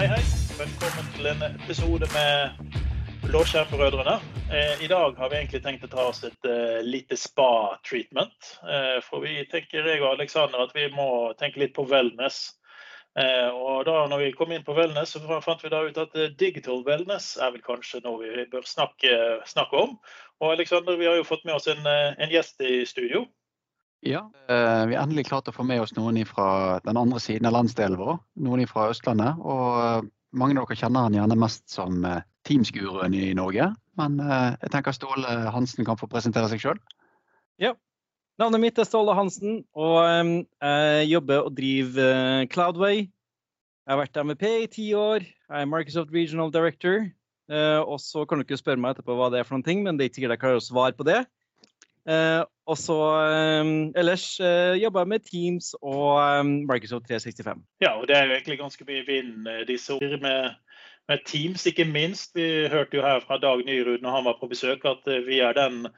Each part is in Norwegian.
Hei, hei. Velkommen til en episode med Blåskjermbrødrene. Eh, I dag har vi egentlig tenkt å ta oss et uh, lite spa-treatment. Eh, for vi tenker jeg og Aleksander at vi må tenke litt på wellness. Eh, og da når vi kom inn på wellness, så fant vi da ut at eh, digital wellness er vel kanskje noe vi bør snakke, snakke om. Og Aleksander, vi har jo fått med oss en, en gjest i studio. Ja, eh, vi har endelig klart å få med oss noen fra den andre siden av landsdelen vår. Noen fra Østlandet. Og mange av dere kjenner han gjerne mest som Teams-guruen i Norge. Men jeg tenker Ståle Hansen kan få presentere seg sjøl. Ja. Navnet mitt er Ståle Hansen, og jeg jobber og driver Cloudway. Jeg har vært MVP i ti år. Jeg er Microsoft Regional Director. Og så kan dere spørre meg etterpå hva det er for noen ting, men det er ikke sikkert jeg klarer å svare på det. Og så ellers jobber jeg med Teams og Microsoft 365. Ja, og det er jo egentlig ganske mye vind disse år med med Teams, ikke minst. Vi hørte jo her fra Dag Nyrud når han var på besøk at vi er den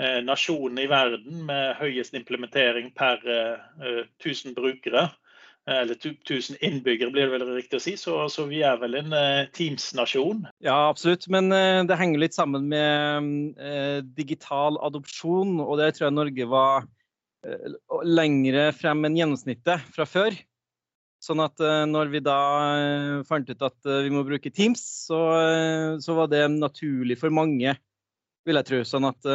eh, nasjonen i verden med høyest implementering per eh, 1000 brukere. Eller 1000 innbyggere, blir det vel riktig å si. Så, så vi er vel en eh, Teams-nasjon. Ja, absolutt. Men det henger litt sammen med digital adopsjon. Og det tror jeg Norge var lengre frem enn gjennomsnittet fra før. Sånn at når vi da fant ut at vi må bruke Teams, så, så var det naturlig for mange, vil jeg tro. Sånn at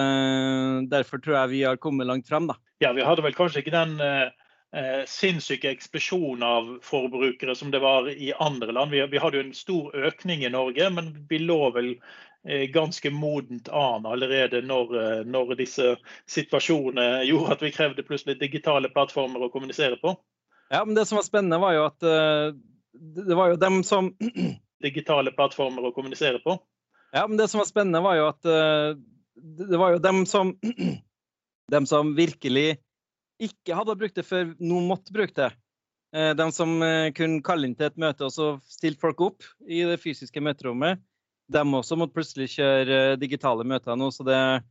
derfor tror jeg vi har kommet langt frem, da. Ja, vi hadde vel kanskje ikke den eh, sinnssyke eksplosjon av forbrukere som det var i andre land. Vi, vi hadde jo en stor økning i Norge, men vi lå vel ganske modent an allerede når, når disse situasjonene gjorde at vi krevde plutselig digitale plattformer å kommunisere på. Ja, men det som var spennende, var jo at uh, det var jo dem som Digitale plattformer å kommunisere på? Ja, men det som var spennende, var jo at uh, det var jo dem som Dem som virkelig ikke hadde brukt det før nå måtte bruke det. De som kunne kalle inn til et møte og så stilte folk opp i det fysiske møterommet. de også måtte plutselig kjøre digitale møter nå. så det er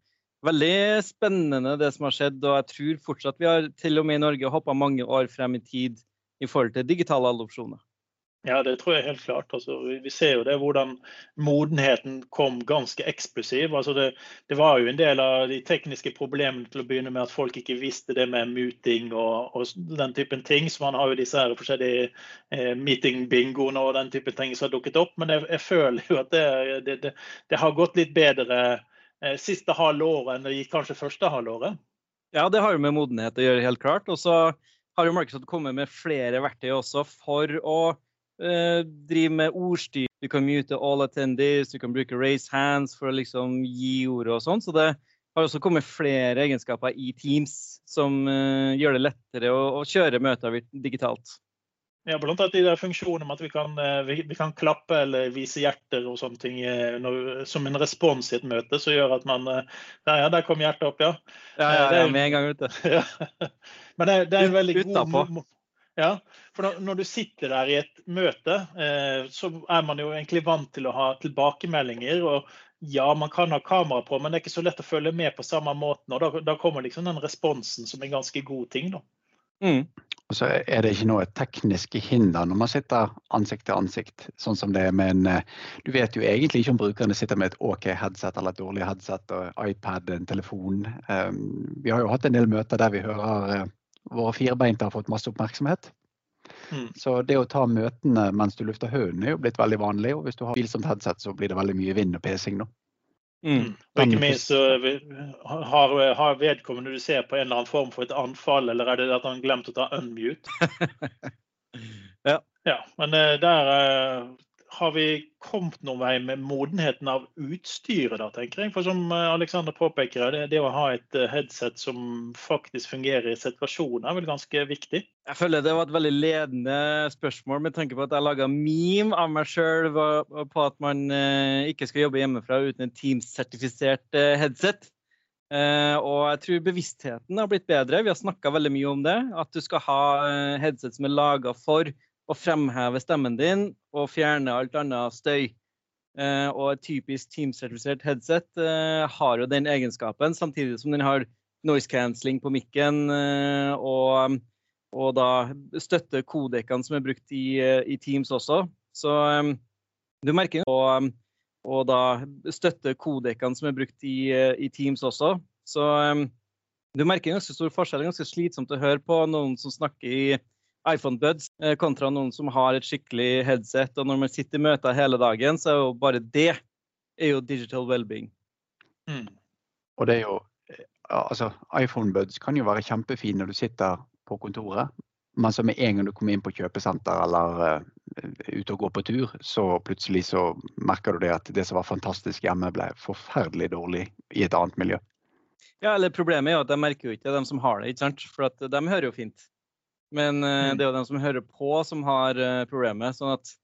Veldig spennende det som har skjedd, og jeg tror fortsatt vi har til og med i Norge hoppa mange år frem i tid i forhold til digitale adopsjoner. Ja, det tror jeg helt klart. Altså, vi ser jo det hvordan modenheten kom ganske eksplosiv. Altså, det, det, var jo en del av de tekniske problemene til å begynne med at folk ikke visste det med muting og, og den typen ting. Så man har jo disse her forskjellige eh, meeting-bingoene og den typen ting som har dukket opp. Men jeg, jeg føler jo at det, det, det har gått litt bedre Eh, siste halvåret enn det gikk kanskje første halvåret? Ja, det har jo med modenhet å gjøre, helt klart. Og så har jo markedet kommet med flere verktøy også for å drive med ordstyr. Du kan mute all attendees, du kan bruke raise hands for å liksom gi ord og sånn. Så det har også kommet flere egenskaper i Teams som uh, gjør det lettere å, å kjøre møter digitalt. Ja, blant annet de der funksjonene med at vi kan, eh, vi, vi kan, klappe eller vise hjerter og sånne ting når, som en respons i et møte, som gjør at man Ja, ja, der kom hjertet opp, ja. Ja, ja, ja med en gang ute. ja. Men det, det, er en veldig god Ja, for når, du sitter der i et møte, eh, så er man jo egentlig vant til å ha tilbakemeldinger. og ja, man kan ha kamera på, men det er ikke så lett å følge med på samme måten. og Da, da kommer liksom den responsen som en ganske god ting. da. Mm. Og så er det ikke noe teknisk hinder når man sitter ansikt til ansikt. sånn som det er med en, eh, Du vet jo egentlig ikke om brukerne sitter med et OK headset eller et dårlig headset, og iPad, en telefon. Um, vi har jo hatt en del møter der vi hører våre firbeinte har fått masse oppmerksomhet. Mm. Så det å ta møtene mens du lufter hunden er jo blitt veldig vanlig. Og hvis du har bilsomt headset, så blir det veldig mye vind og pesing nå. Mm. mm. Og ikke minst så har, har, vedkommende du ser på en eller annen form for et anfall, eller er det at han glemte å ta unmute? ja. ja. Men eh, der eh, har vi kommet noen vei med modenheten av utstyret, da, tenker jeg. For som eh, Alexander påpeker, det, det, å ha et eh, headset som faktisk fungerer i situasjonen, er vel ganske viktig? Jeg føler det var et veldig ledende spørsmål med tanke på at jeg laga meme av meg sjøl på at man eh, ikke skal jobbe hjemmefra uten en Teams-sertifisert headset. og jeg tror bevisstheten har blitt bedre. Vi har snakka veldig mye om det. At du skal ha headset som er laga for å fremheve stemmen din og fjerne alt annet støy. Eh, og et typisk Teams-sertifisert headset eh, har jo den egenskapen, samtidig som den har noise cancelling på mikken eh, og, og, da støtter kodekene som er brukt i, i, Teams også. Så um, du merker jo og, og da støtte kodekene som er brukt i, i Teams også. Så du merker en ganske stor forskjell. Det er ganske slitsomt å høre på noen som snakker i iPhone Buds eh, kontra noen som har et skikkelig headset. Og når man sitter i møter hele dagen, så er jo bare det er jo digital well-being. Mm. Og det er jo altså iPhone Buds kan jo være kjempefin når du sitter på kontoret, men så med en gang du kommer inn på kjøpesenter eller uh, ute og går på tur, så plutselig så merker du det at det som var fantastisk hjemme, ble forferdelig dårlig i et annet miljø. Ja, eller Problemet er jo at de merker jo ikke de som har det, ikke sant? for at de hører jo fint. Men uh, det er jo de som hører på, som har uh, problemet. sånn at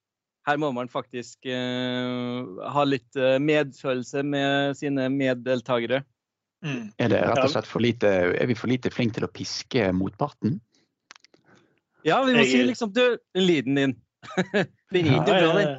her må man faktisk ha litt medfølelse med sine meddeltakere. Mm. Er det rett og slett for lite, er vi for lite flinke til å piske motparten? Ja, vi må jeg, si liksom Du, lyden din. den gikk jo bra, den.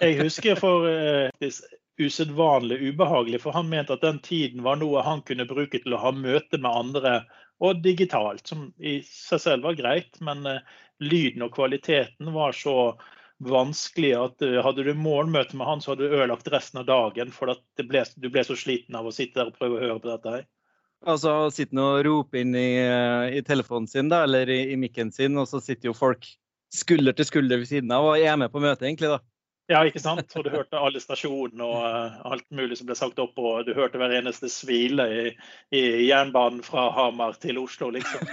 Jeg husker for uh, usedvanlig ubehagelig, for han mente at den tiden var noe han kunne bruke til å ha møte med andre, og digitalt, som i seg selv var greit. Men uh, lyden og kvaliteten var så vanskelig at uh, hadde du morgenmøte med han, så hadde du ødelagt resten av dagen. For ble, du ble så sliten av å sitte der og prøve å høre på dette her. Altså sitte og rope inn i, eh, i, telefonen sin da, eller i, i mikken sin, og så sitter jo folk skulder til skulder ved siden av og er med på møtet, egentlig. da. Ja, ikke sant. Og du hørte alle stasjonene og uh, alt mulig som ble sagt opp. Og du hørte hver eneste svile i, i jernbanen fra Hamar til Oslo, liksom.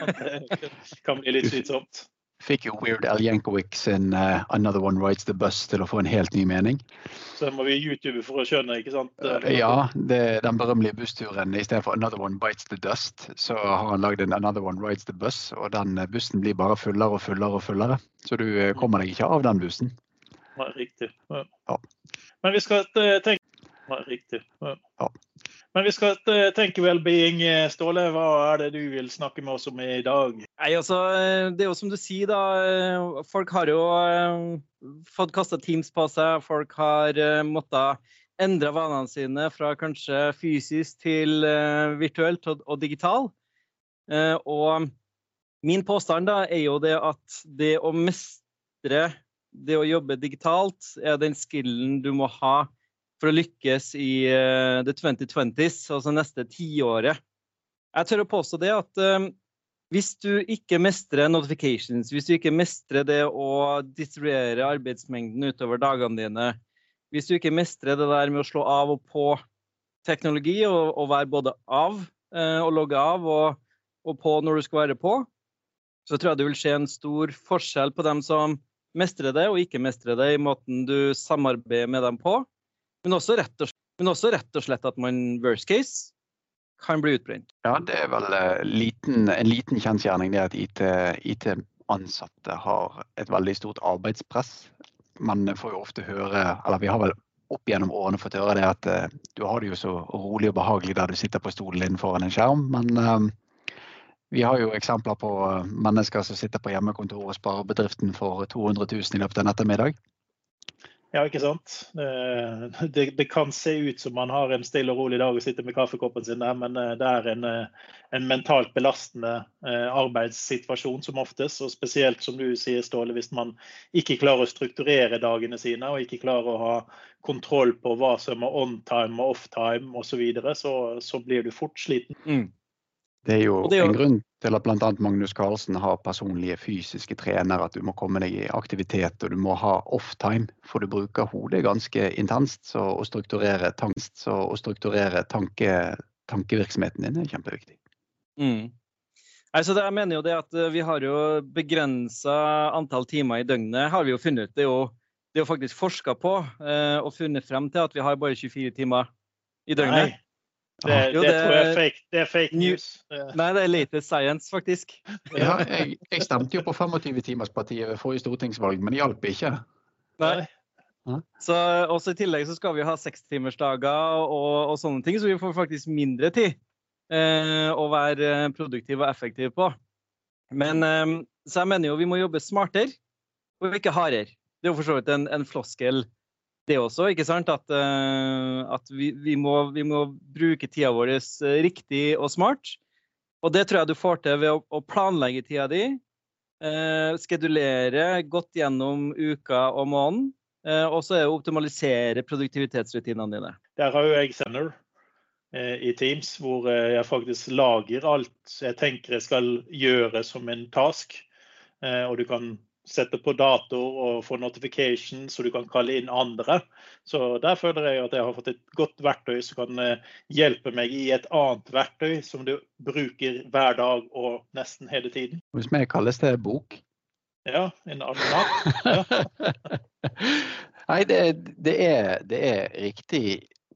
Det kan bli litt slitsomt fikk jo Weird Al Jankovic sin uh, 'Another One Rides the Bus' til å få en helt ny mening. Så må vi YouTube for å skjønne, ikke sant? Uh, ja, det, den berømmelige bussturen i stedet for 'Another One Bites the Dust', så har han lagd en 'Another One Rides the Bus', og den eh, bussen blir bare fullere og fullere og fullere. Så du uh, kommer deg ikke av den bussen. Ja, riktig. Ja. Ja. Men vi skal tenke Nei, riktig. Ja. Men vi skal eh, tenke well-being. Eh, Ståle, hva er det du vil snakke med oss om i dag? Nei, altså, eh, Det er jo som du sier, da. Folk har jo fått kasta Teams på seg. Folk har måttet endre vanene sine fra kanskje fysisk til virtuelt og, og digital. Og min påstand da er jo det at det å mestre det å jobbe digitalt, er den skillen du må ha for å lykkes i uh, the 2020s, altså neste tiåret. Jeg tør å påstå det at uh, hvis du ikke mestrer notifications, hvis du ikke mestrer det å distribuere arbeidsmengden utover dagene dine, hvis du ikke mestrer det der med å slå av og på teknologi og, og være både av uh, og logge av og, og på når du skal være på, så tror jeg det vil skje en stor forskjell på dem som mestrer det og ikke mestre det, i måten du samarbeider med dem på. Men også, rett og, men også rett og slett at man worst case kan bli utbrent. Ja, det er vel uh, liten, en liten kjensgjerning det at IT-ansatte IT har et veldig stort arbeidspress. Man får jo ofte høre, eller vi har vel opp gjennom årene fått høre det at uh, du har det jo så rolig og behagelig der du sitter på stolen din foran en skjerm, men uh, vi har jo eksempler på mennesker som sitter på hjemmekontor og sparer bedriften for 200 000 i løpet av en ettermiddag. Ja, ikke sant. Det, det, kan se ut som man har en stille og rolig dag og sitter med kaffekoppen sin der, men eh, det er en, eh, en mentalt belastende eh, arbeidssituasjon som oftest. Og spesielt som du sier, Ståle, hvis man ikke klarer å strukturere dagene sine og ikke klarer å ha kontroll på hva som er on time og off time osv., så, videre, så så blir du fort sliten. Mm. Det er jo, det er en grunn til at bl.a. Magnus Carlsen har personlige fysiske trenere. At du må komme deg i aktivitet og du må ha off-time. For du bruker hodet ganske intenst. Så å strukturere, tank, så å strukturere tanke, tankevirksomheten din er kjempeviktig. Mm. Altså, jeg mener jo det at eh, Vi har jo begrensa antall timer i døgnet. har vi jo funnet. Det er jo, det er jo faktisk forska på eh, og funnet frem til at vi har bare 24 timer i døgnet. Nei. Det, jo, det, det, tror jeg er fake, det er fake news. Nei, det er lite science, faktisk. Ja, jeg, jeg stemte jo på 25-timerspartiet ved forrige stortingsvalg, men det hjalp ikke. Nei. Så også I tillegg så skal vi ha sekstimersdager og, og sånne ting, så vi får faktisk mindre tid eh, å være produktiv og effektiv på. Men eh, så jeg mener jo vi må jobbe smartere og ikke hardere. Det er jo for så vidt en, en floskel det også, ikke sant? At, uh, at vi, vi, må, vi, må, bruke tida vår eh, riktig og smart. Og det tror jeg du får til ved å, å planlegge tida di. Uh, skedulere godt gjennom uka og måneden. Eh, og så er optimalisere produktivitetsrutinene dine. Der har jo jeg Sender eh, i Teams, hvor eh, jeg faktisk lager alt jeg tenker jeg skal gjøre som en task. Eh, og du kan sette på dator og få notification, så du kan kalle inn andre. Så der føler jeg at jeg har fått et godt verktøy som kan eh, hjelpe meg i et annet verktøy som du bruker hver dag og nesten hele tiden. Hvis meg kalles det bok. Ja, en almanakk. Ja. Nei, det, det, er, det er riktig.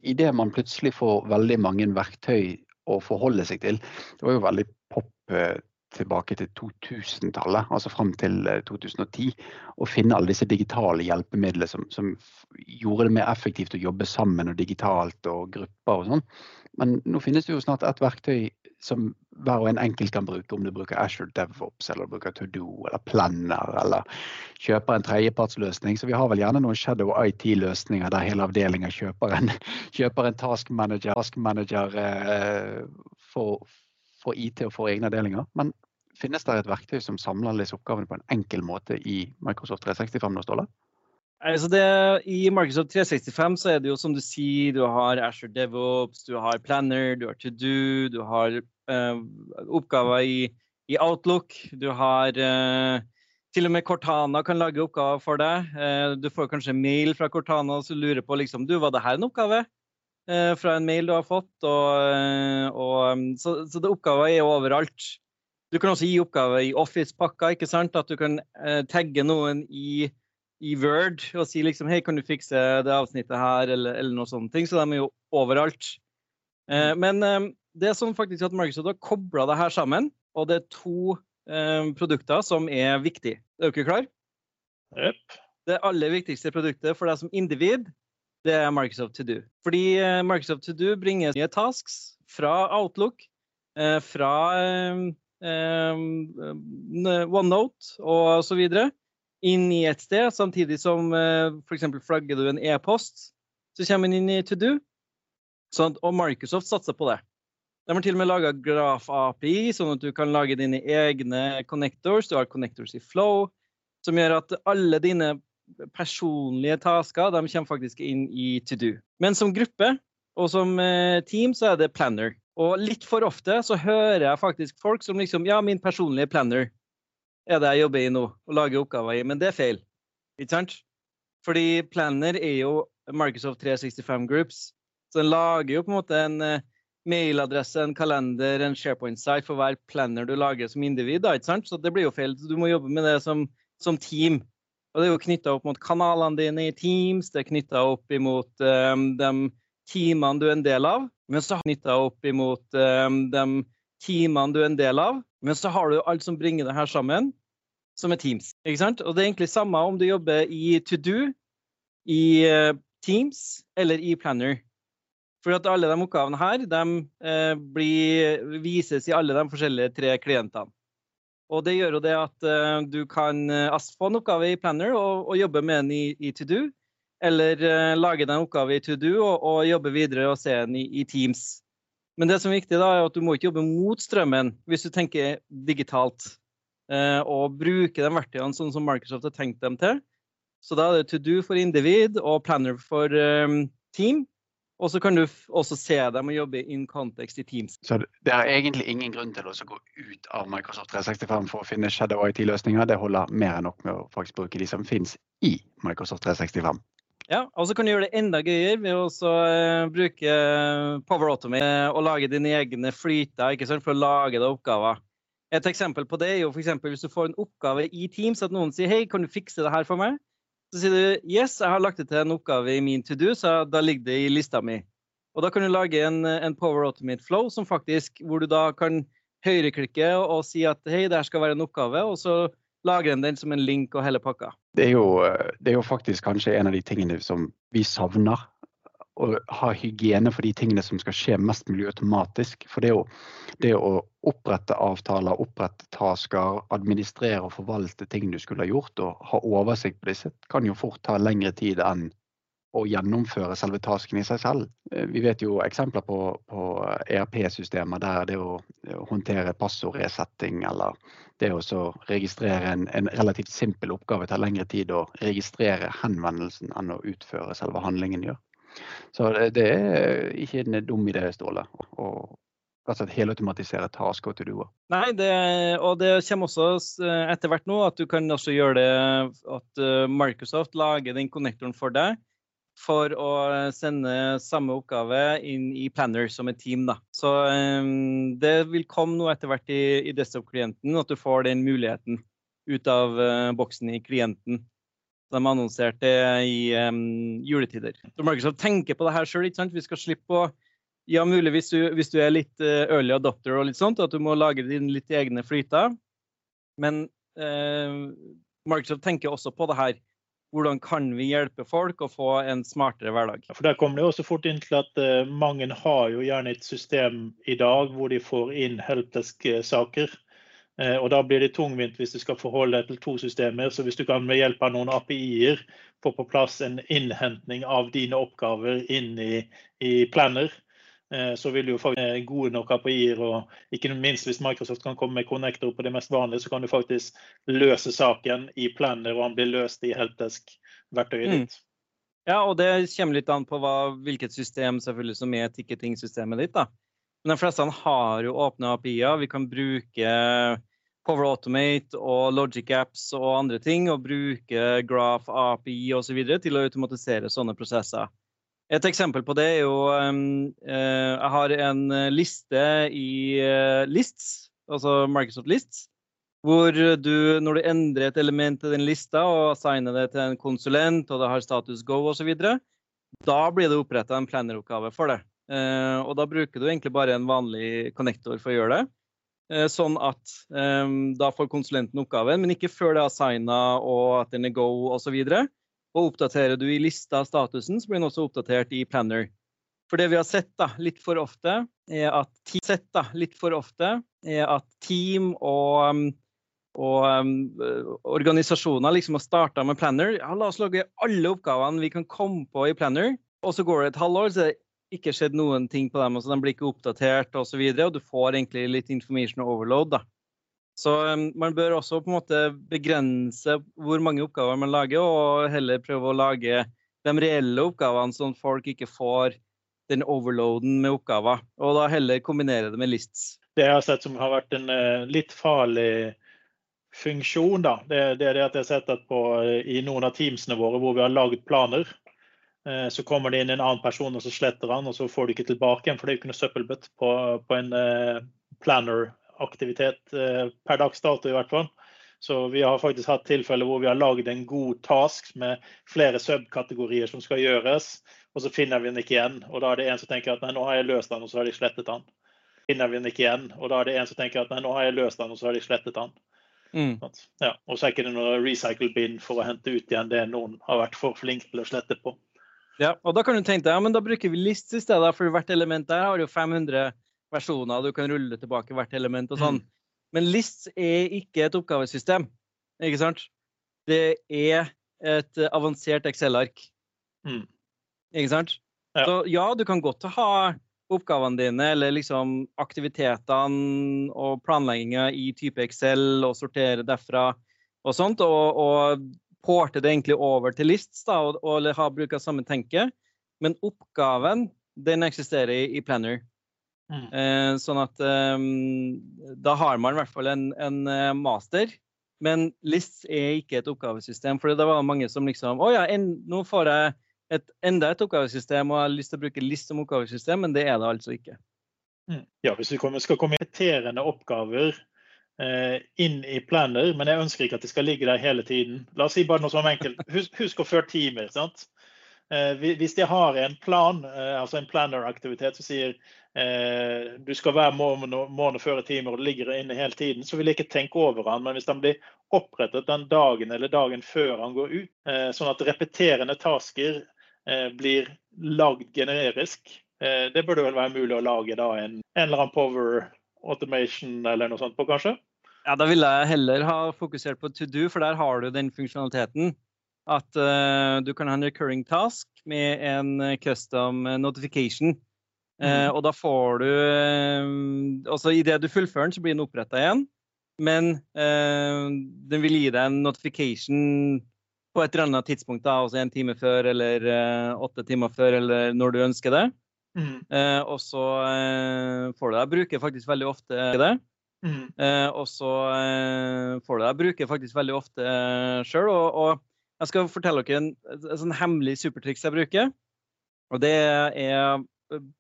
Idet man plutselig får veldig mange verktøy å forholde seg til. Det var jo veldig pop eh, tilbake til 2000-tallet, altså fram til 2010, og finne alle disse digitale hjelpemidlene som, som, gjorde det mer effektivt å jobbe sammen og digitalt og grupper og sånn. Men nå finnes det jo snart et verktøy som hver og en enkelt kan bruke, om du bruker Azure DevOps eller bruker To-Do eller Planner eller kjøper en tredjepartsløsning. Så vi har vel gjerne noen Shadow IT-løsninger der hele avdelinga kjøper kjøper en task manager, task manager eh, for, for IT og for egne avdelinger. Men finnes det et verktøy som samler disse oppgavene på en enkel måte i Microsoft 365 nå, Ståle? Altså det, I Microsoft 365 så er det jo som du sier, du har Asher DevOps, du har Planner, du har To Do, du har uh, oppgaver i, i, Outlook. Du har uh, til og med Cortana kan lage oppgaver for deg. Uh, du får kanskje mail fra Cortana som lurer på liksom, du, var det her en oppgave fra en mail du har fått. Og, og, um, så, så det oppgaver er overalt. Du kan også gi oppgaver i Office-pakka, ikke sant? At du kan tagge noen i i Word og si liksom Hei, kan du fikse det avsnittet her, eller, eller noe ting. Så de er jo overalt. Eh, mm. men eh, det er sånn faktisk at Microsoft har kobla det her sammen, og det er to eh, produkter som er viktige. Er du ikke klar? Yep. Det aller viktigste produktet for deg som individ, det er Microsoft To Do. Fordi eh, Microsoft To Do bringer nye tasks fra Outlook, eh, fra eh, OneNote og så videre inn i et sted, samtidig som uh, f.eks. flagger du en e-post, så kommer den inn i To Do. Sånn, og Microsoft satser på det. De har til og med laga Graph-API, sånn at du kan lage dine egne connectors. Du har connectors i Flow, som gjør at alle dine personlige tasker de kommer faktisk inn i To Do. Men som gruppe og som eh, team så er det planner. Og litt for ofte så hører jeg faktisk folk som liksom Ja, min personlige planner er det jeg jobber i nå, og lager oppgaver i. Men det er feil. Ikke sant? Fordi Planner er jo Microsoft 365 Groups. Så den lager jo på en måte en uh, mailadresse, en kalender, en SharePoint-site for hver planner du lager som individ. Da, ikke sant? Så det blir jo feil. Du må jobbe med det som, som team. Og det er jo knytta opp mot kanalene dine i Teams, det er knytta opp imot um, de teamene du er en del av. Men så knytta opp imot um, de teamene du er en del av. Men så har du alt som bringer det her sammen, som er Teams. Ikke sant? Og det er egentlig samme om du jobber i To Do, i eh, Teams eller i Planner. For at alle de oppgavene her de, eh, blir, vises i alle de forskjellige tre klientene. Og det gjør jo det at eh, du kan få en oppgave i Planner og, og jobbe med den i, i To Do. Eller uh, lage deg en oppgave i To Do og, og jobbe videre og se den i, i Teams. Men det som er viktig da, er at du må ikke jobbe mot strømmen hvis du tenker digitalt. Uh, og bruke de verktøyene sånn som Microsoft har tenkt dem til. Så da er det to do for individ og planner for um, team. Og så kan du også se dem og jobbe in context i Teams. Så det er egentlig ingen grunn til å gå ut av Microsoft 365 for å finne Shadow IT-løsninger. Det holder mer enn nok med å faktisk bruke de som finnes i Microsoft 365. Ja, og så kan du gjøre det enda gøyere ved å uh, bruke eh, Power Automate uh, og lage dine egne flyter ikke sant, for å lage deg oppgaver. Et eksempel på det er jo for hvis du får en oppgave i Teams, at noen sier hei, kan du fikse det her for meg? Så sier du yes, jeg har lagt det til en oppgave i min to do, så da ligger det i lista mi. Og da kan du lage en, en Power Automate Flow som faktisk, hvor du da kan høyreklikke og, og si at hei, det her skal være en oppgave, og så lager en den som en link og hele pakka. Det er, jo, det er jo faktisk kanskje en av de tingene som vi savner. Å ha hygiene for de tingene som skal skje mest mulig automatisk. For det, jo, det å opprette avtaler, opprette tasker, administrere og forvalte ting du skulle ha gjort, og ha oversikt på disse, kan jo fort ta lengre tid enn å gjennomføre selve tasken i seg selv. Eh, vi vet jo eksempler på, på ERP-systemer der det å håndtere passordresetting eller det å registrere en, en, relativt simpel oppgave tar lengre tid å registrere henvendelsen enn å utføre selve handlingen gjør. Så det er ikke en dum idé, Ståle, å slett helautomatisere task og to do. Nei, det, og det kommer også etter hvert nå at du kan også gjøre det at eh, Microsoft lager den konnektoren for deg for å sende samme oppgave inn i Planner som et team. Da. Så um, det vil komme noe etter hvert i, i desktop-klienten, at du får den muligheten ut av uh, boksen i klienten. De annonserte i um, juletider. Så Microsoft tenker på det her sjøl. Vi skal slippe å ja, mulig hvis du, hvis du er litt uh, early adopter og litt sånt, at du må lage dine litt egne flyter. Men uh, Microsoft tenker også på det her. Hvordan kan vi hjelpe folk å få en smartere hverdag? For Der kommer det også fort inn til at uh, mange har jo gjerne et system i dag hvor de får inn helpdesk-saker. Uh, og Da blir det tungvint hvis du skal forholde deg til to systemer. Så hvis du kan med hjelp av noen API-er få på plass en innhentning av dine oppgaver inn i, i Planner, Eh, så vil du få gode nok API-er. og Ikke minst hvis Microsoft kan komme med connector på det mest vanlige, så kan du faktisk løse saken i Planner, og han blir løst i helpdesk-verktøyet mm. ditt. Ja, og det kommer litt an på hva, hvilket system selvfølgelig som er ticketing-systemet ditt. da. Men de fleste har jo åpne API-er. Vi kan bruke Power Automate og Logic Apps og andre ting, og bruke Graph API osv. til å automatisere sånne prosesser. Et eksempel på det er jo um, uh, Jeg har en eh, liste i uh, Lists, altså Microsoft Lists, hvor du, når du endrer et element i den lista og assigner det til en konsulent, og det har status go osv., da blir det oppretta en planner-oppgave for det. Og da bruker du egentlig bare en vanlig connector for å gjøre det. Sånn at da får konsulenten oppgaven, men ikke før det er assigna og at den er go osv. Og oppdaterer du i lista statusen, så blir den også oppdatert i Planner. For det vi har sett da, litt for ofte, er at, sett, da, for ofte, er at team og, og um, organisasjoner liksom har starta med Planner. Ja, la oss lage alle oppgavene vi kan komme på i Planner. Og så går det et halvår, så det ikke skjedd noen ting på dem. altså De blir ikke oppdatert osv. Og, så videre, og du får egentlig litt information overload. da. Så man bør også på en måte begrense hvor mange oppgaver man lager, og heller prøve å lage de reelle oppgavene, sånn at folk ikke får den overloaden med oppgaver. Og da heller kombinere det med lists. Det jeg har sett som har vært en uh, litt farlig funksjon, da, det, det, er det at jeg har sett at på, i noen av teamsene våre hvor vi har laget planer, uh, så kommer det inn en annen person og så sletter han, og så får du ikke tilbake igjen, for det er jo ikke noe søppelbøtt på, på en planner aktivitet eh, per dags dato, i hvert fall. Så vi har faktisk hatt tilfeller hvor vi har laget en god task med flere subkategorier som skal gjøres, og så finner vi den ikke igjen. Og da er det en som tenker at nei, nå har jeg løst den, og så har de slettet den. Finner vi den ikke igjen, og da er det en som tenker at nei, nå har jeg løst den, og så har de slettet den. Mm. Ja, og så er det ikke noe recycle bin for å hente ut igjen det noen har vært for flink til å slette på. Ja, og Da kan du tenke deg ja, men da bruker vi list i stedet, for hvert element der har jo 500 versjoner, du kan rulle tilbake hvert element og sånn. Mm. Men LIST er ikke et oppgavesystem, ikke sant? Det er et avansert Excel-ark. Mm. Ikke sant? Ja. Så ja, du kan godt ha oppgavene dine eller liksom aktivitetene og planlegginga i type Excel og sortere derfra og sånt, og, og porte det egentlig over til lists da, og, og ha bruk av samme tenke. Men oppgaven den eksisterer i, i Planner. Mm. Eh, sånn at eh, da har man i hvert fall en, en uh, master. Men LIST er ikke et oppgavesystem. For det var mange som liksom Å ja, en, nå får jeg et, enda et oppgavesystem og jeg har lyst til å bruke LIST som oppgavesystem, men det er det altså ikke. Mm. Ja, hvis vi skal kommenterende oppgaver eh, inn i Planner, men jeg ønsker ikke at de skal ligge der hele tiden. La oss si bare noe som enkelt. Husk, husk å føre timer. sant? Eh, hvis de har en plan, eh, altså en planner-aktivitet som sier eh, du skal være måned i timer og det ligger inne hele tiden, så vil jeg ikke tenke over han. Men hvis han blir opprettet den dagen eller dagen før han går ut, sånn at repeterende tasker blir lagd generisk, det burde vel være mulig å lage da en, en eller annen power automation eller noe sånt på, kanskje? Ja, Da ville jeg heller ha fokusert på to do, for der har du den funksjonaliteten. at uh, du kan ha en recurring task med en custom notification. Uh, og da får du uh, Altså idet du fullfører den, så blir den oppretta igjen. Men den vil gi deg en notification på et eller annet tidspunkt, da, altså en time før eller åtte timer før, eller når du ønsker det. Mm. og så får du deg bruke bruker faktisk veldig ofte det. Mm. og så får du deg bruke bruker faktisk veldig ofte eh, sjøl. Og, og, jeg skal fortelle dere en, en sånn hemmelig supertriks jeg bruker. Og det er eh,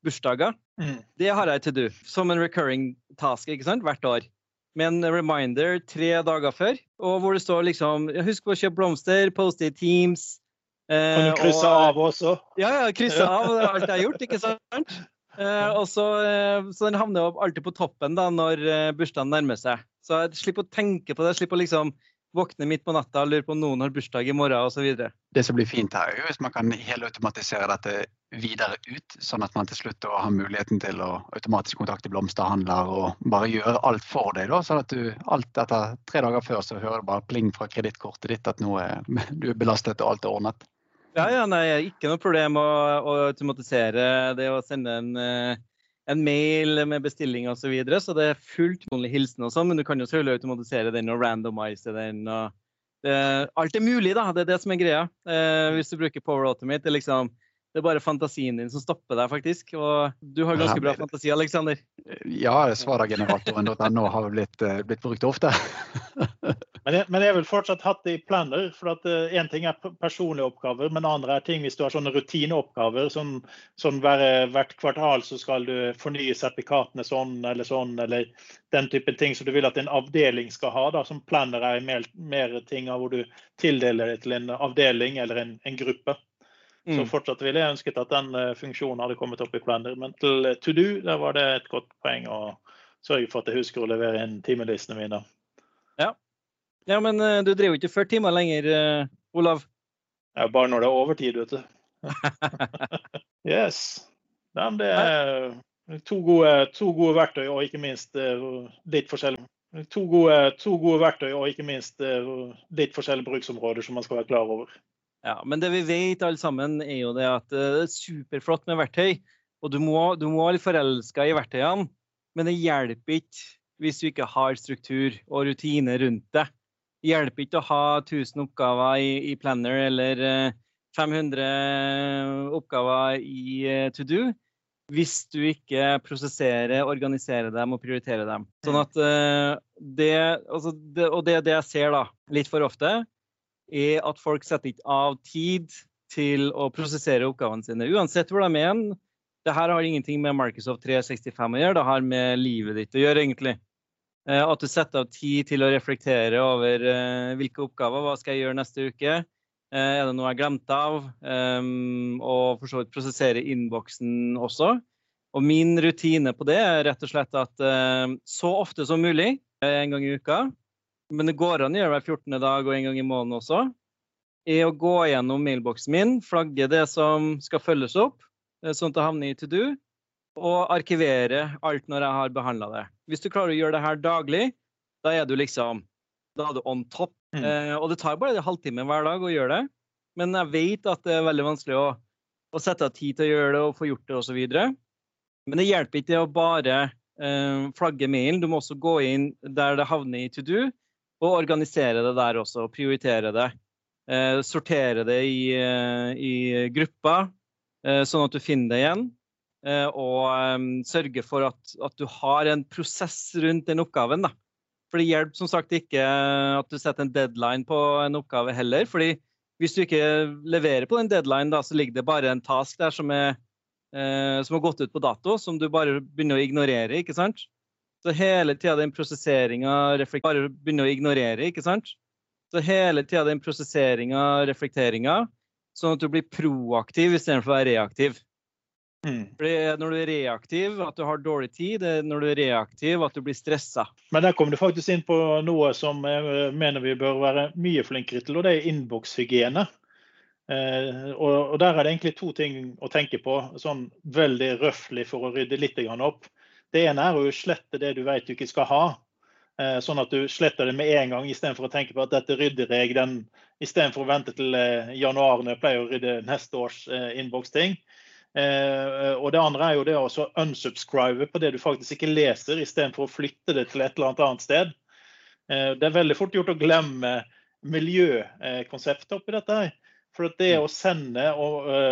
bursdager. Mm. Det har jeg til do som en recurring task ikke sant? hvert år. Med en reminder tre dager før, og hvor det står liksom Husk å kjøpe blomster, poste i Teams. Eh, kan du krysse og, av også? Ja, ja, krysse av alt jeg har gjort, ikke sant? Eh, og så, eh, så den havner alltid på toppen da, når eh, bursdagen nærmer seg. Så jeg slipper å tenke på det. Jeg slipper å liksom våkne midt på natta og lure på om noen har bursdag i morgen osv. Det som blir fint her, er jo hvis man kan helautomatisere dette videre ut, sånn at man til slutt har muligheten til å automatisk kontakte blomsterhandler og bare gjøre alt for deg. Da, sånn at du alt etter tre dager før så hører du bare pling fra kredittkortet ditt at nå er, du er belastet og alt er ordnet. Ja, ja, nei, ikke noe problem å, å automatisere det å sende en uh, en mail med bestilling osv. Så, videre, så det er fullt mulig hilsen og sånn, men du kan jo selvfølgelig automatisere den og randomise den. og det, Alt er mulig, da. Det er det som er greia. Eh, hvis du bruker Power Automate. Det er, liksom, det er bare fantasien din som stopper deg, faktisk. Og du har ganske bra fantasi, Aleksander. Ja, svarageneratoren.no har blitt, eh, blitt brukt ofte. Men jeg, men jeg, vil fortsatt hatt det i planer. for at Én eh, ting er personlige oppgaver, men andre er ting hvis du har sånne rutineoppgaver. som, som hver, hvert kvartal så skal du fornye sertifikatene sånn eller sånn, eller den type ting som du vil at en avdeling skal ha. da, Som planner er mer, mer ting av hvor du tildeler det til en avdeling eller en, en gruppe. Mm. Så fortsatt ville jeg ønsket at den uh, funksjonen hadde kommet opp i Planner. Men til uh, To Do der var det et godt poeng å sørge for at jeg husker å levere inn timelistene mine. Ja, ja, men uh, du driver jo ikke 40 timer lenger, uh, Olav? Ja, bare når det er overtid, vet du. yes. Nei, det er to gode, to gode, verktøy og ikke minst uh, litt forskjellig. To gode, to gode, verktøy og ikke minst litt forskjellige bruksområder som man skal være klar over. Ja, Men det vi vet alle sammen, er jo det at det er superflott med verktøy. Og du må, du må være forelska i verktøyene, men det hjelper ikke hvis du ikke har struktur og rutine rundt det hjelper ikke å ha 1000 oppgaver i, i Planner eller 500 eh, oppgaver i eh, To Do hvis du ikke prosesserer, organiserer dem og prioriterer dem. Sånn at eh, det, altså det, Og det, det jeg ser da, litt for ofte, er at folk setter ikke av tid til å prosessere oppgavene sine. Uansett hvor de er. Det her har ingenting med Microsoft 365 å gjøre, det har med livet ditt å gjøre, egentlig. Eh, at du setter av tid til å reflektere over eh, hvilke oppgaver, hva skal jeg gjøre neste uke. Eh, er det noe jeg glemte av? Ehm, og for så vidt prosessere innboksen også. Og min rutine på det er rett og slett at så ofte som mulig, en gang i uka, men det går an å gjøre hver 14. dag og en gang i måneden også, er å gå gjennom mailboksen min, flagge det som skal følges opp, sånn at det havner i to do, og arkivere alt når jeg har behandla det. Hvis du klarer å gjøre det her daglig, da er du liksom da er du on top. Mm. Eh, og det tar bare en halvtime hver dag å gjøre det. Men jeg vet at det er veldig vanskelig å, å sette av tid til å gjøre det og få gjort det osv. Men det hjelper ikke å bare eh, flagge mailen. Du må også gå inn der det havner i to do, og organisere det der også. Prioritere det. Eh, sortere det i, eh, i grupper, eh, sånn at du finner det igjen. Eh, og sørge for at, at, du har en prosess rundt den oppgaven. Da. For det hjelper som sagt ikke at du setter en deadline på en oppgave heller. fordi hvis du ikke leverer på den deadline, da, så ligger det bare en task der som, er, eh, som har gått ut på dato, som du bare begynner å ignorere. ikke sant? Så hele tida den prosesseringa bare begynner å ignorere, ikke sant? Så hele tida den prosesseringa, reflekteringa, sånn at du blir proaktiv istedenfor å være reaktiv. Mm. Fordi når du er reaktiv, at du har dårlig tid, det når du er reaktiv, at du blir stressa. Men der kom du faktisk inn på noe som jeg mener vi bør være mye flinkere til, og det er innbokshygiene. Eh, og, der er det egentlig to ting å tenke på, sånn veldig røftlig for å rydde litt opp. Det ene er å slette det du vet du ikke skal ha. Eh, sånn at du sletter det med en gang, istedenfor å tenke på at dette rydder jeg den istedenfor å vente til eh, januar når jeg pleier å rydde neste års eh. Og det andre er jo det å unsubscribe på det du faktisk ikke leser, istedenfor å flytte det til et eller annet annet sted. Det er veldig fort gjort å glemme miljøkonseptet oppi dette. her. For det å sende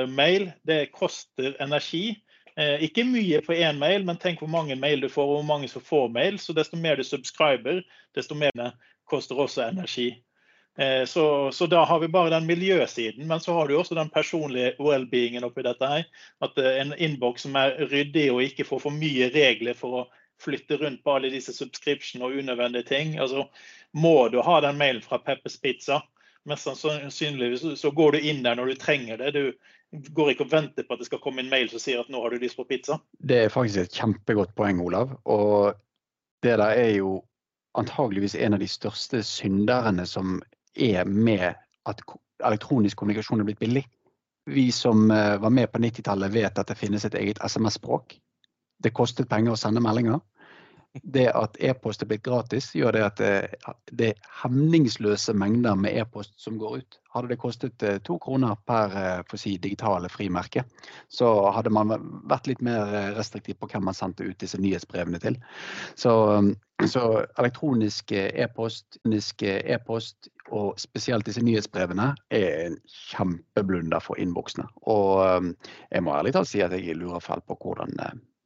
mail, det koster energi. Eh, ikke mye på én mail, men tenk hvor mange mail du får, og hvor mange som får mail. Så desto mer du subscriber, desto mer det koster også energi. Eh, så, så, da har vi bare den miljøsiden, men så har du også den personlige well-beingen oppi dette. her. At eh, en innboks som er ryddig og ikke får for mye regler for å flytte rundt på alle disse subscription og unødvendige ting. Altså, må du ha den mailen fra Peppers Pizza, mest sannsynlig så går du inn der når du trenger det. Du, går ikke og venter på at det skal komme en mail som sier at nå har du lyst på pizza. Det er faktisk et kjempegodt poeng, Olav. Og det der er jo antageligvis en av de største synderne som er med at elektronisk kommunikasjon er blitt billig. Vi som eh, var med på 90-tallet vet at det finnes et eget SMS-språk. Det kostet penger å sende meldinger det at e-post er blitt gratis, gjør det at eh, det er hemningsløse mengder med e-post som går ut. Hadde det kostet eh, to kroner per eh, si, digitale frimerke, så hadde man vært litt mer restriktiv på hvem man sendte ut disse nyhetsbrevene til. Så, så elektronisk e-post, e-post og spesielt disse nyhetsbrevene er en kjempeblunder for innboksene. Og jeg må ærlig talt si at jeg lurer fælt på hvordan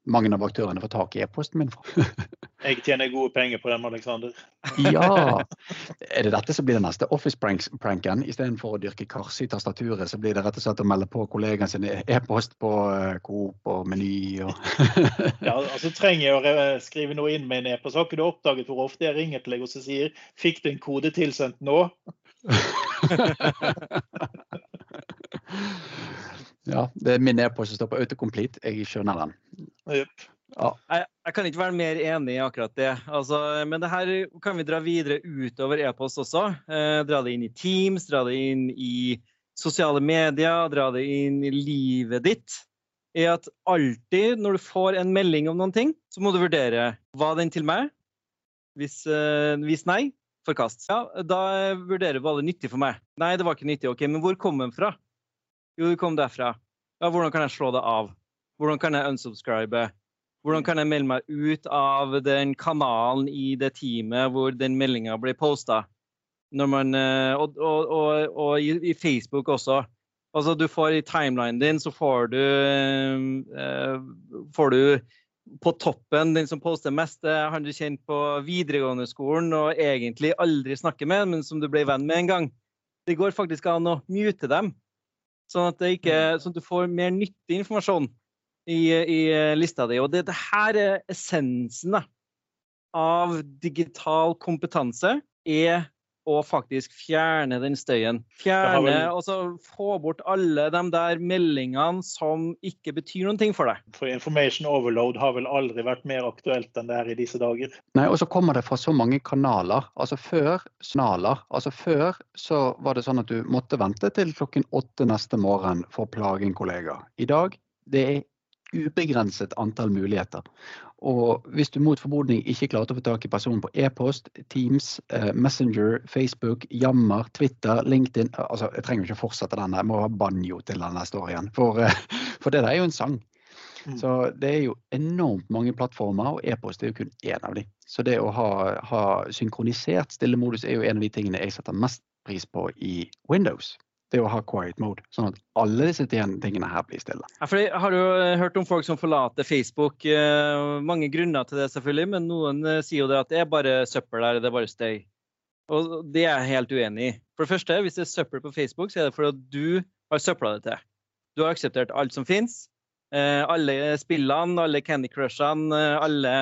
mange av aktørene får tak i e-posten min fra. jeg tjener gode penger på dem, Aleksander. ja. Er det dette som blir den neste Office-pranken? Istedenfor å dyrke kars i tastaturet, så blir det rett og slett å melde på kollegaen sin e-post på eh, Coop og Meny og Ja, altså trenger jeg å skrive noe inn med en e-post. Har ikke du oppdaget hvor ofte jeg ringer til deg og sier 'fikk du en kode tilsendt nå'? Ja, det er min e-post som står på autocomplete. Jeg skjønner den. Yep. Ja. Jeg, jeg, kan ikke være mer enig i akkurat det. Altså, men det her kan vi dra videre utover e-post også. Eh, dra det inn i Teams, dra det inn i sosiale medier, dra det inn i livet ditt. Er at alltid når du får en melding om noen ting, så må du vurdere var den til meg. Hvis, eh, hvis nei, forkast. Ja, da vurderer du hva det nyttig for meg. Nei, det var ikke nyttig. OK, men hvor kom den fra? Jo, det kom derfra. Ja, hvordan kan jeg slå det av? Hvordan kan jeg unsubscribe? Hvordan kan jeg melde meg ut av den kanalen i det teamet hvor den meldinga blir posta? Eh, og, og, og, og i, i, Facebook også. Altså, du får I timelinen din så får du, eh, får du på toppen den som poster mest, er han du kjent på videregående skolen og egentlig aldri snakker med, men som du ble venn med en gang. Det går faktisk an å mute dem. Sånn at, ikke, mm. sånn at, du får mer nyttig informasjon i, i lista di. Og det, det her er essensen da, av digital kompetanse. er å faktisk fjerne den støyen. Fjerne, vel... altså Få bort alle de der meldingene som ikke betyr noen ting for deg. For information overload har vel aldri vært mer aktuelt enn det er i disse dager. Nei, og så kommer det fra så mange kanaler. Altså før snaler. altså før så var det sånn at du måtte vente til klokken åtte neste morgen for å plage en kollega. I dag det er ubegrenset antall muligheter. Og hvis du mot formodning ikke klarte å få tak i personen på e-post, Teams, eh, Messenger, Facebook, Jammer, Twitter, LinkedIn altså Jeg trenger ikke fortsette denne, jeg må ha banjo til denne storyen. For, eh, for det der er jo en sang. Mm. Så det er jo enormt mange plattformer, og e-post er jo kun én av dem. Så det å ha, ha synkronisert stillemodus er jo en av de tingene jeg setter mest pris på i Windows det å ha quiet mode. Sånn at alle disse tingene her blir stille. Ja, for jeg har jo eh, hørt om folk som forlater Facebook. Eh, mange grunner til det, selvfølgelig, men noen eh, sier jo det at det er bare søppel der, det er bare støy. Og det er jeg helt uenig i. For det første, hvis det er søppel på Facebook, så er det fordi du har søpla det til. Du har akseptert alt som fins. Alle spillene, alle Candy Crushene, alle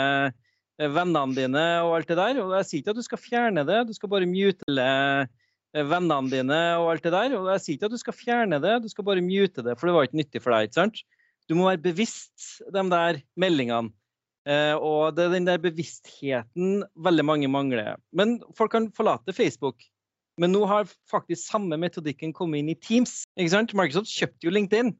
vennene dine og alt det der. Og jeg sier ikke at du skal fjerne det, du skal bare mute det vennene dine og alt det der. Og jeg sier ikke at du skal fjerne det, du skal bare mute det, for det var ikke nyttig for deg. ikke sant? Du må være bevisst de der meldingene. Eh, og det er den der bevisstheten veldig mange mangler. Men folk kan forlate Facebook. Men nå har faktisk samme metodikken kommet inn i Teams. ikke sant? Microsoft kjøpte jo LinkedIn.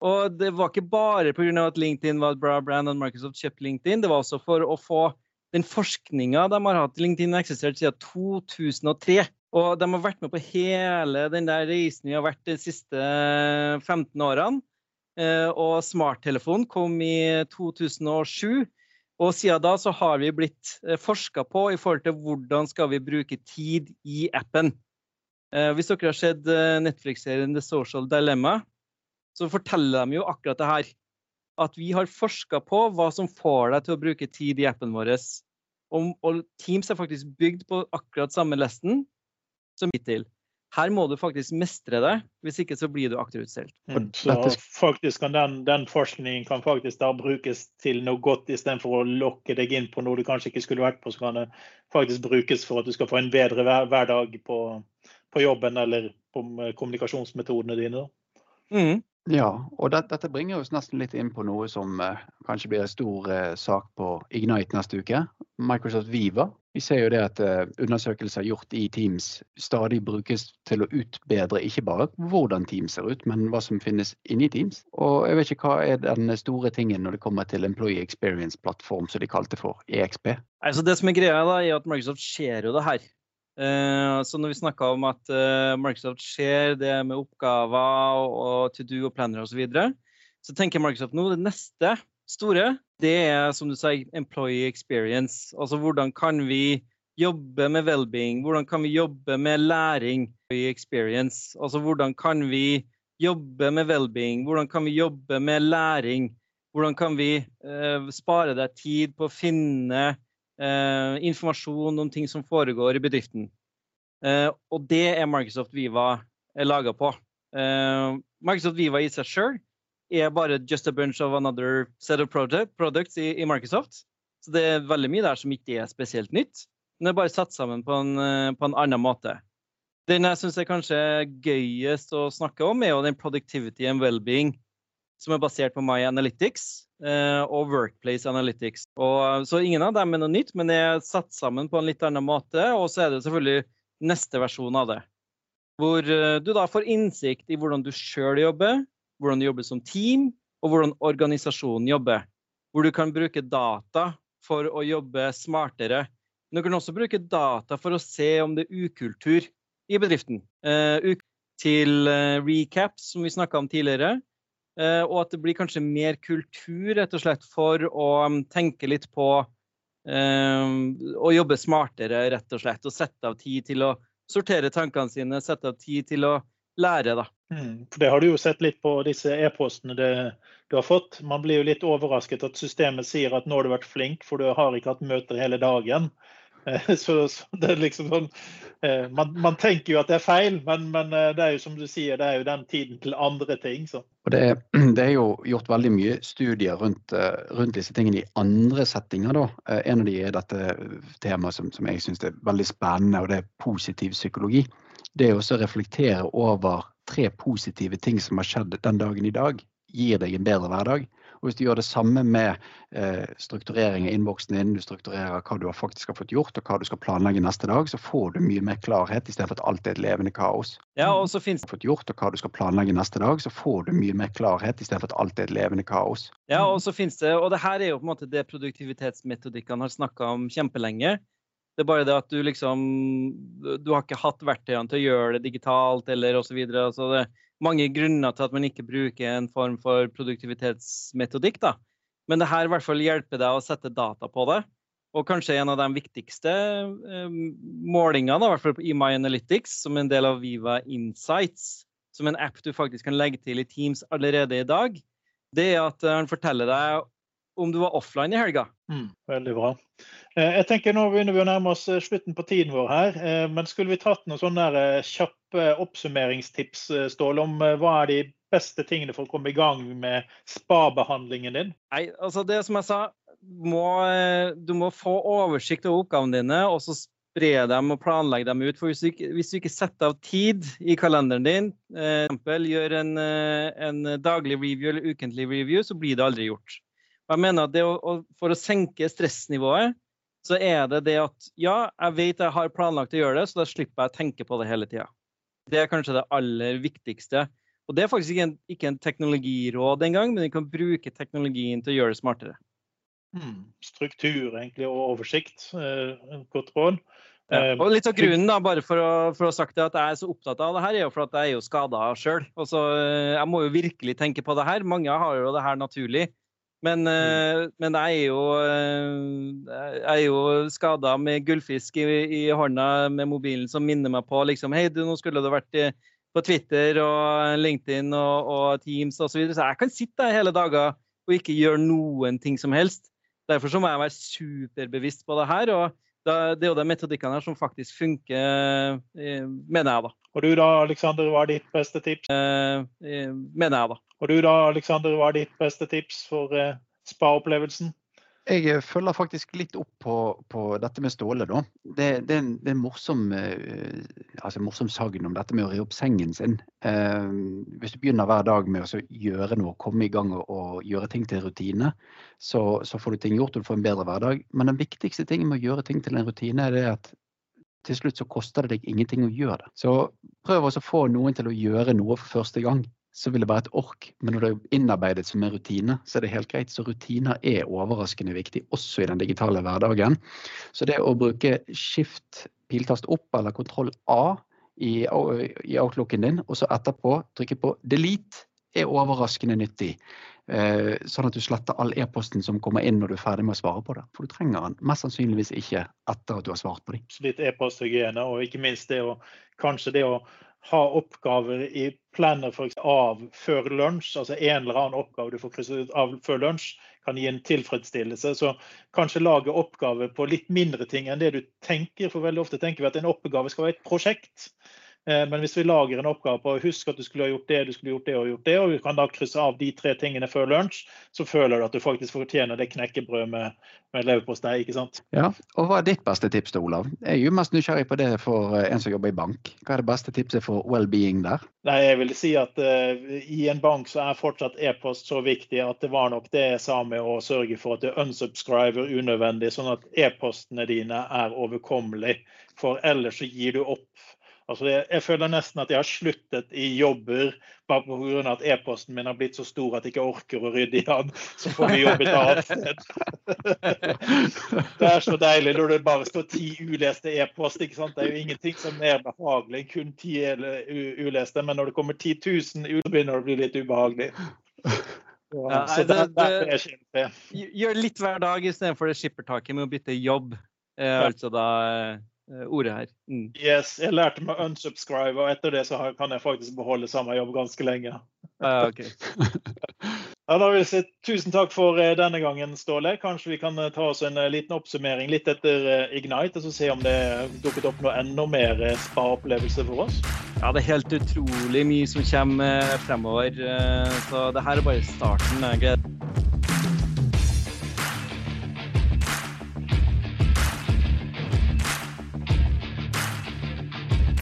Og det var ikke bare pga. at LinkedIn var et bra brand at Microsoft kjøpte LinkedIn, det var også for å få den forskninga de har hatt LinkedIn har eksistert siden 2003. Og de har vært med på hele den der reisen vi har vært de siste 15 årene. Eh, og smarttelefonen kom i 2007. Og siden da så har vi blitt eh, forska på i forhold til hvordan skal vi bruke tid i appen. Eh, hvis dere har sett Netflix-serien The Social Dilemma, så forteller de jo akkurat det her. At vi har forska på hva som får deg til å bruke tid i appen vår. Og Teams er faktisk bygd på akkurat samme lesten som hittil. Her må du faktisk mestre det, hvis ikke så blir du akterutstilt. Mm, så faktisk kan den, den, forskningen kan faktisk da brukes til noe godt istedenfor å lokke deg inn på noe du kanskje ikke skulle vært på. Så kan det faktisk brukes for at du skal få en bedre hverdag på, på jobben eller på kommunikasjonsmetodene dine. Mm. Ja, og det, dette bringer oss nesten litt inn på noe som eh, kanskje blir en stor eh, sak på Ignite neste uke. Microsoft Viva. Vi ser jo det at eh, undersøkelser gjort i Teams stadig brukes til å utbedre ikke bare hvordan Teams ser ut, men hva som finnes inni Teams. Og jeg vet ikke hva er den store tingen når det kommer til Employee Experience-plattform, som de kalte for EXP? Altså det som er greia da, er at Microsoft ser jo det her. Eh, så når vi snakka om at eh, Microsoft ser det med oppgaver og to do og planner osv., så, videre, så tenker Microsoft nå det neste store, det er som du sier, employee experience. Altså hvordan kan vi jobbe med well-being? Hvordan kan vi jobbe med læring? Experience. Altså hvordan kan vi jobbe med well-being? Hvordan kan vi jobbe med læring? Hvordan kan vi uh, spare deg tid på å finne eh, informasjon om ting som foregår i bedriften. Eh, og det er Microsoft Viva er laga på. Eh, Microsoft Viva i seg sjøl er bare just a bunch of another set of product, products i, i, Microsoft. Så det er veldig mye der som ikke er spesielt nytt. Men det er bare satt sammen på en, eh, på en annen måte. Den jeg syns er kanskje gøyest å snakke om, er jo den productivity and well-being som er basert på My Analytics eh, og Workplace Analytics. Og, så ingen av dem er noe nytt, men det er satt sammen på en litt annen måte. Og så er det selvfølgelig neste versjon av det. Hvor eh, du da får innsikt i hvordan du sjøl jobber, hvordan du jobber som team, og hvordan organisasjonen jobber. Hvor du kan bruke data for å jobbe smartere. Men du kan også bruke data for å se om det er ukultur i bedriften. Uh, til recaps, som vi snakka om tidligere. Eh, og at det blir kanskje mer kultur rett og slett for å um, tenke litt på um, å jobbe smartere, rett og slett. Og sette av tid til å sortere tankene sine, sette av tid til å lære, da. Mm, for Det har du jo sett litt på disse e-postene du har fått. Man blir jo litt overrasket at systemet sier at nå har du vært flink, for du har ikke hatt møter hele dagen. Eh, så, så, det er liksom sånn eh, man, man, tenker jo at det er feil, men, men, eh, det er jo som du sier, det er jo den tiden til andre ting. Så. Og det, det, er jo gjort veldig mye studier rundt, rundt, disse tingene i andre settinger. Da. En av de er dette temaet som, som jeg syns er veldig spennende, og det er positiv psykologi. Det er å reflektere over tre positive ting som har skjedd den dagen i dag, gir deg en bedre hverdag. Og hvis du gjør det samme med eh, strukturering av innboksen din, du strukturerer hva du faktisk har fått gjort og hva du skal planlegge neste dag, så får du mye mer klarhet istedenfor at alt er et levende kaos. Ja, og så finnes... fått gjort og hva du skal planlegge neste dag, så får du mye mer klarhet istedenfor at alt er et levende kaos. Ja, og så finnes det, og det her er jo på en måte det produktivitetsmetodikkene har snakka om kjempelenge. Det er bare det at du liksom Du har ikke hatt verktøyene til å gjøre det digitalt eller osv. Altså det, er mange grunner til at man ikke bruker en form for produktivitetsmetodikk. da. Men det her i hvert fall hjelper deg å sette data på det. Og kanskje en av de viktigste eh, målingene, i hvert fall i My Analytics, som en del av Viva Insights, som en app du faktisk kan legge til i Teams allerede i dag, det er at han forteller deg om du var offline i helga. Mm, veldig bra. Eh, jeg tenker Nå begynner vi å nærme oss eh, slutten på tiden vår her. Eh, men skulle vi tatt noen sånne kjappe oppsummeringstips, Ståle, om hva er de beste tingene for å komme i gang med spa-behandlingen din? Nei, altså det som jeg sa, må, du må få oversikt over oppgavene dine, og så spre dem og planlegge dem ut. For hvis du ikke, hvis du ikke setter av tid i kalenderen din, eksempel gjør en, en daglig review eller ukentlig review, så blir det aldri gjort. Jeg mener at å, For å senke stressnivået, så er det det at ja, jeg vet jeg har planlagt å gjøre det, så da slipper jeg å tenke på det hele tida. Det er kanskje det aller viktigste. Og det er faktisk ikke en, ikke en teknologiråd engang, men vi kan bruke teknologien til å gjøre det smartere. Hmm. Struktur egentlig og oversikt. Godt råd. Ja. Og litt av grunnen da, bare for å, for å sagt det, at jeg er så opptatt av det her, er jo for at jeg er jo skada sjøl. Jeg må jo virkelig tenke på det her. Mange har jo det her naturlig. Men, mm. men jeg er jo, jeg er jo skada med gullfisk i, i, hånda med mobilen som minner meg på liksom, Hei, du, nå skulle du vært på Twitter og LinkedIn og, og Teams osv. Så, videre. så jeg kan sitte der hele dager og ikke gjøre noen ting som helst. Derfor så må jeg være superbevisst på det her. og det er jo de metodikkene her som faktisk funker, eh, mener jeg, da. Og du da, Aleksander, hva er ditt beste tips? Eh, eh, mener jeg, da. Og du da, Aleksander, hva er ditt beste tips for spa-opplevelsen? Jeg eh, følger faktisk litt opp på, på dette med Ståle. da. Det, det, er, en, det er en morsom, eh, altså morsom sagn om dette med å ri opp sengen sin. Eh, hvis du begynner hver dag med å gjøre noe, komme i gang og, og gjøre ting til rutine, så, så, får du ting gjort og du får en bedre hverdag. Men den viktigste tingen med å gjøre ting til en rutine, er det at til slutt så koster det deg ingenting å gjøre det. Så prøv å få noen til å gjøre noe for første gang så vil det være et ork. Men når det er innarbeidet som en rutine, så er det helt greit. Så rutiner er overraskende viktig, også i den digitale hverdagen. Så det å bruke skift piltast opp eller kontroll A i, i outlooken din, og så etterpå trykke på delete, er overraskende nyttig. Eh, sånn at du sletter all e-posten som kommer inn når du er ferdig med å svare på det. For du trenger den mest sannsynligvis ikke etter at du har svart på dem. Litt e-posthygiene, og ikke minst det å kanskje det å ha oppgaver i planer av før lunsj, altså en eller annen oppgave du får krysset av før lunsj, kan gi en tilfredsstillelse. Så kanskje lage oppgaver på litt mindre ting enn det du tenker. For veldig ofte tenker vi at en oppgave skal være et prosjekt. Eh, men hvis vi lager en oppgave på husk at du skulle ha gjort det, du skulle gjort det og gjort det, og vi kan da krysse av de tre tingene før lunsj, så føler du at du faktisk fortjener det knekkebrød med, med leverpostei. ikke sant? Ja, og Hva er ditt beste tips, da, Olav? Jeg er jo mest nysgjerrig på det for eh, en som jobber i bank. Hva er det beste tipset for well-being der? Nei, Jeg vil si at uh, i en bank så er fortsatt e-post så viktig at det var nok det jeg sa med å sørge for at du unsubscriber unødvendig, sånn at e-postene dine er overkommelige. For ellers så gir du opp Altså jeg, jeg, føler nesten at jeg har sluttet i jobber bare pga. at e-posten min har blitt så stor at jeg ikke orker å rydde i den. Så får vi jobbe et annet sted. Det er så deilig når det bare står ti uleste e-post. Det er jo ingenting som er mer behagelig enn kun ti uleste. Men når det kommer 10 000 ut, begynner det å bli litt ubehagelig. Ja, så det, det, gjør litt hver dag istedenfor det skippertaket med å bytte jobb. Eh, altså da Eh, ordet her. Mm. Yes, jeg lærte meg unsubscribe, og etter det så kan jeg faktisk beholde samme jobb ganske lenge. Ah, okay. ja, da vil jeg si tusen takk for eh, denne gangen, Ståle. Kanskje vi kan eh, ta oss en liten oppsummering litt etter Ignite, og så se om det dukket opp noe enda mer spa-opplevelse for oss? Ja, det er helt utrolig mye som kommer fremover. Så det her er bare starten. Jeg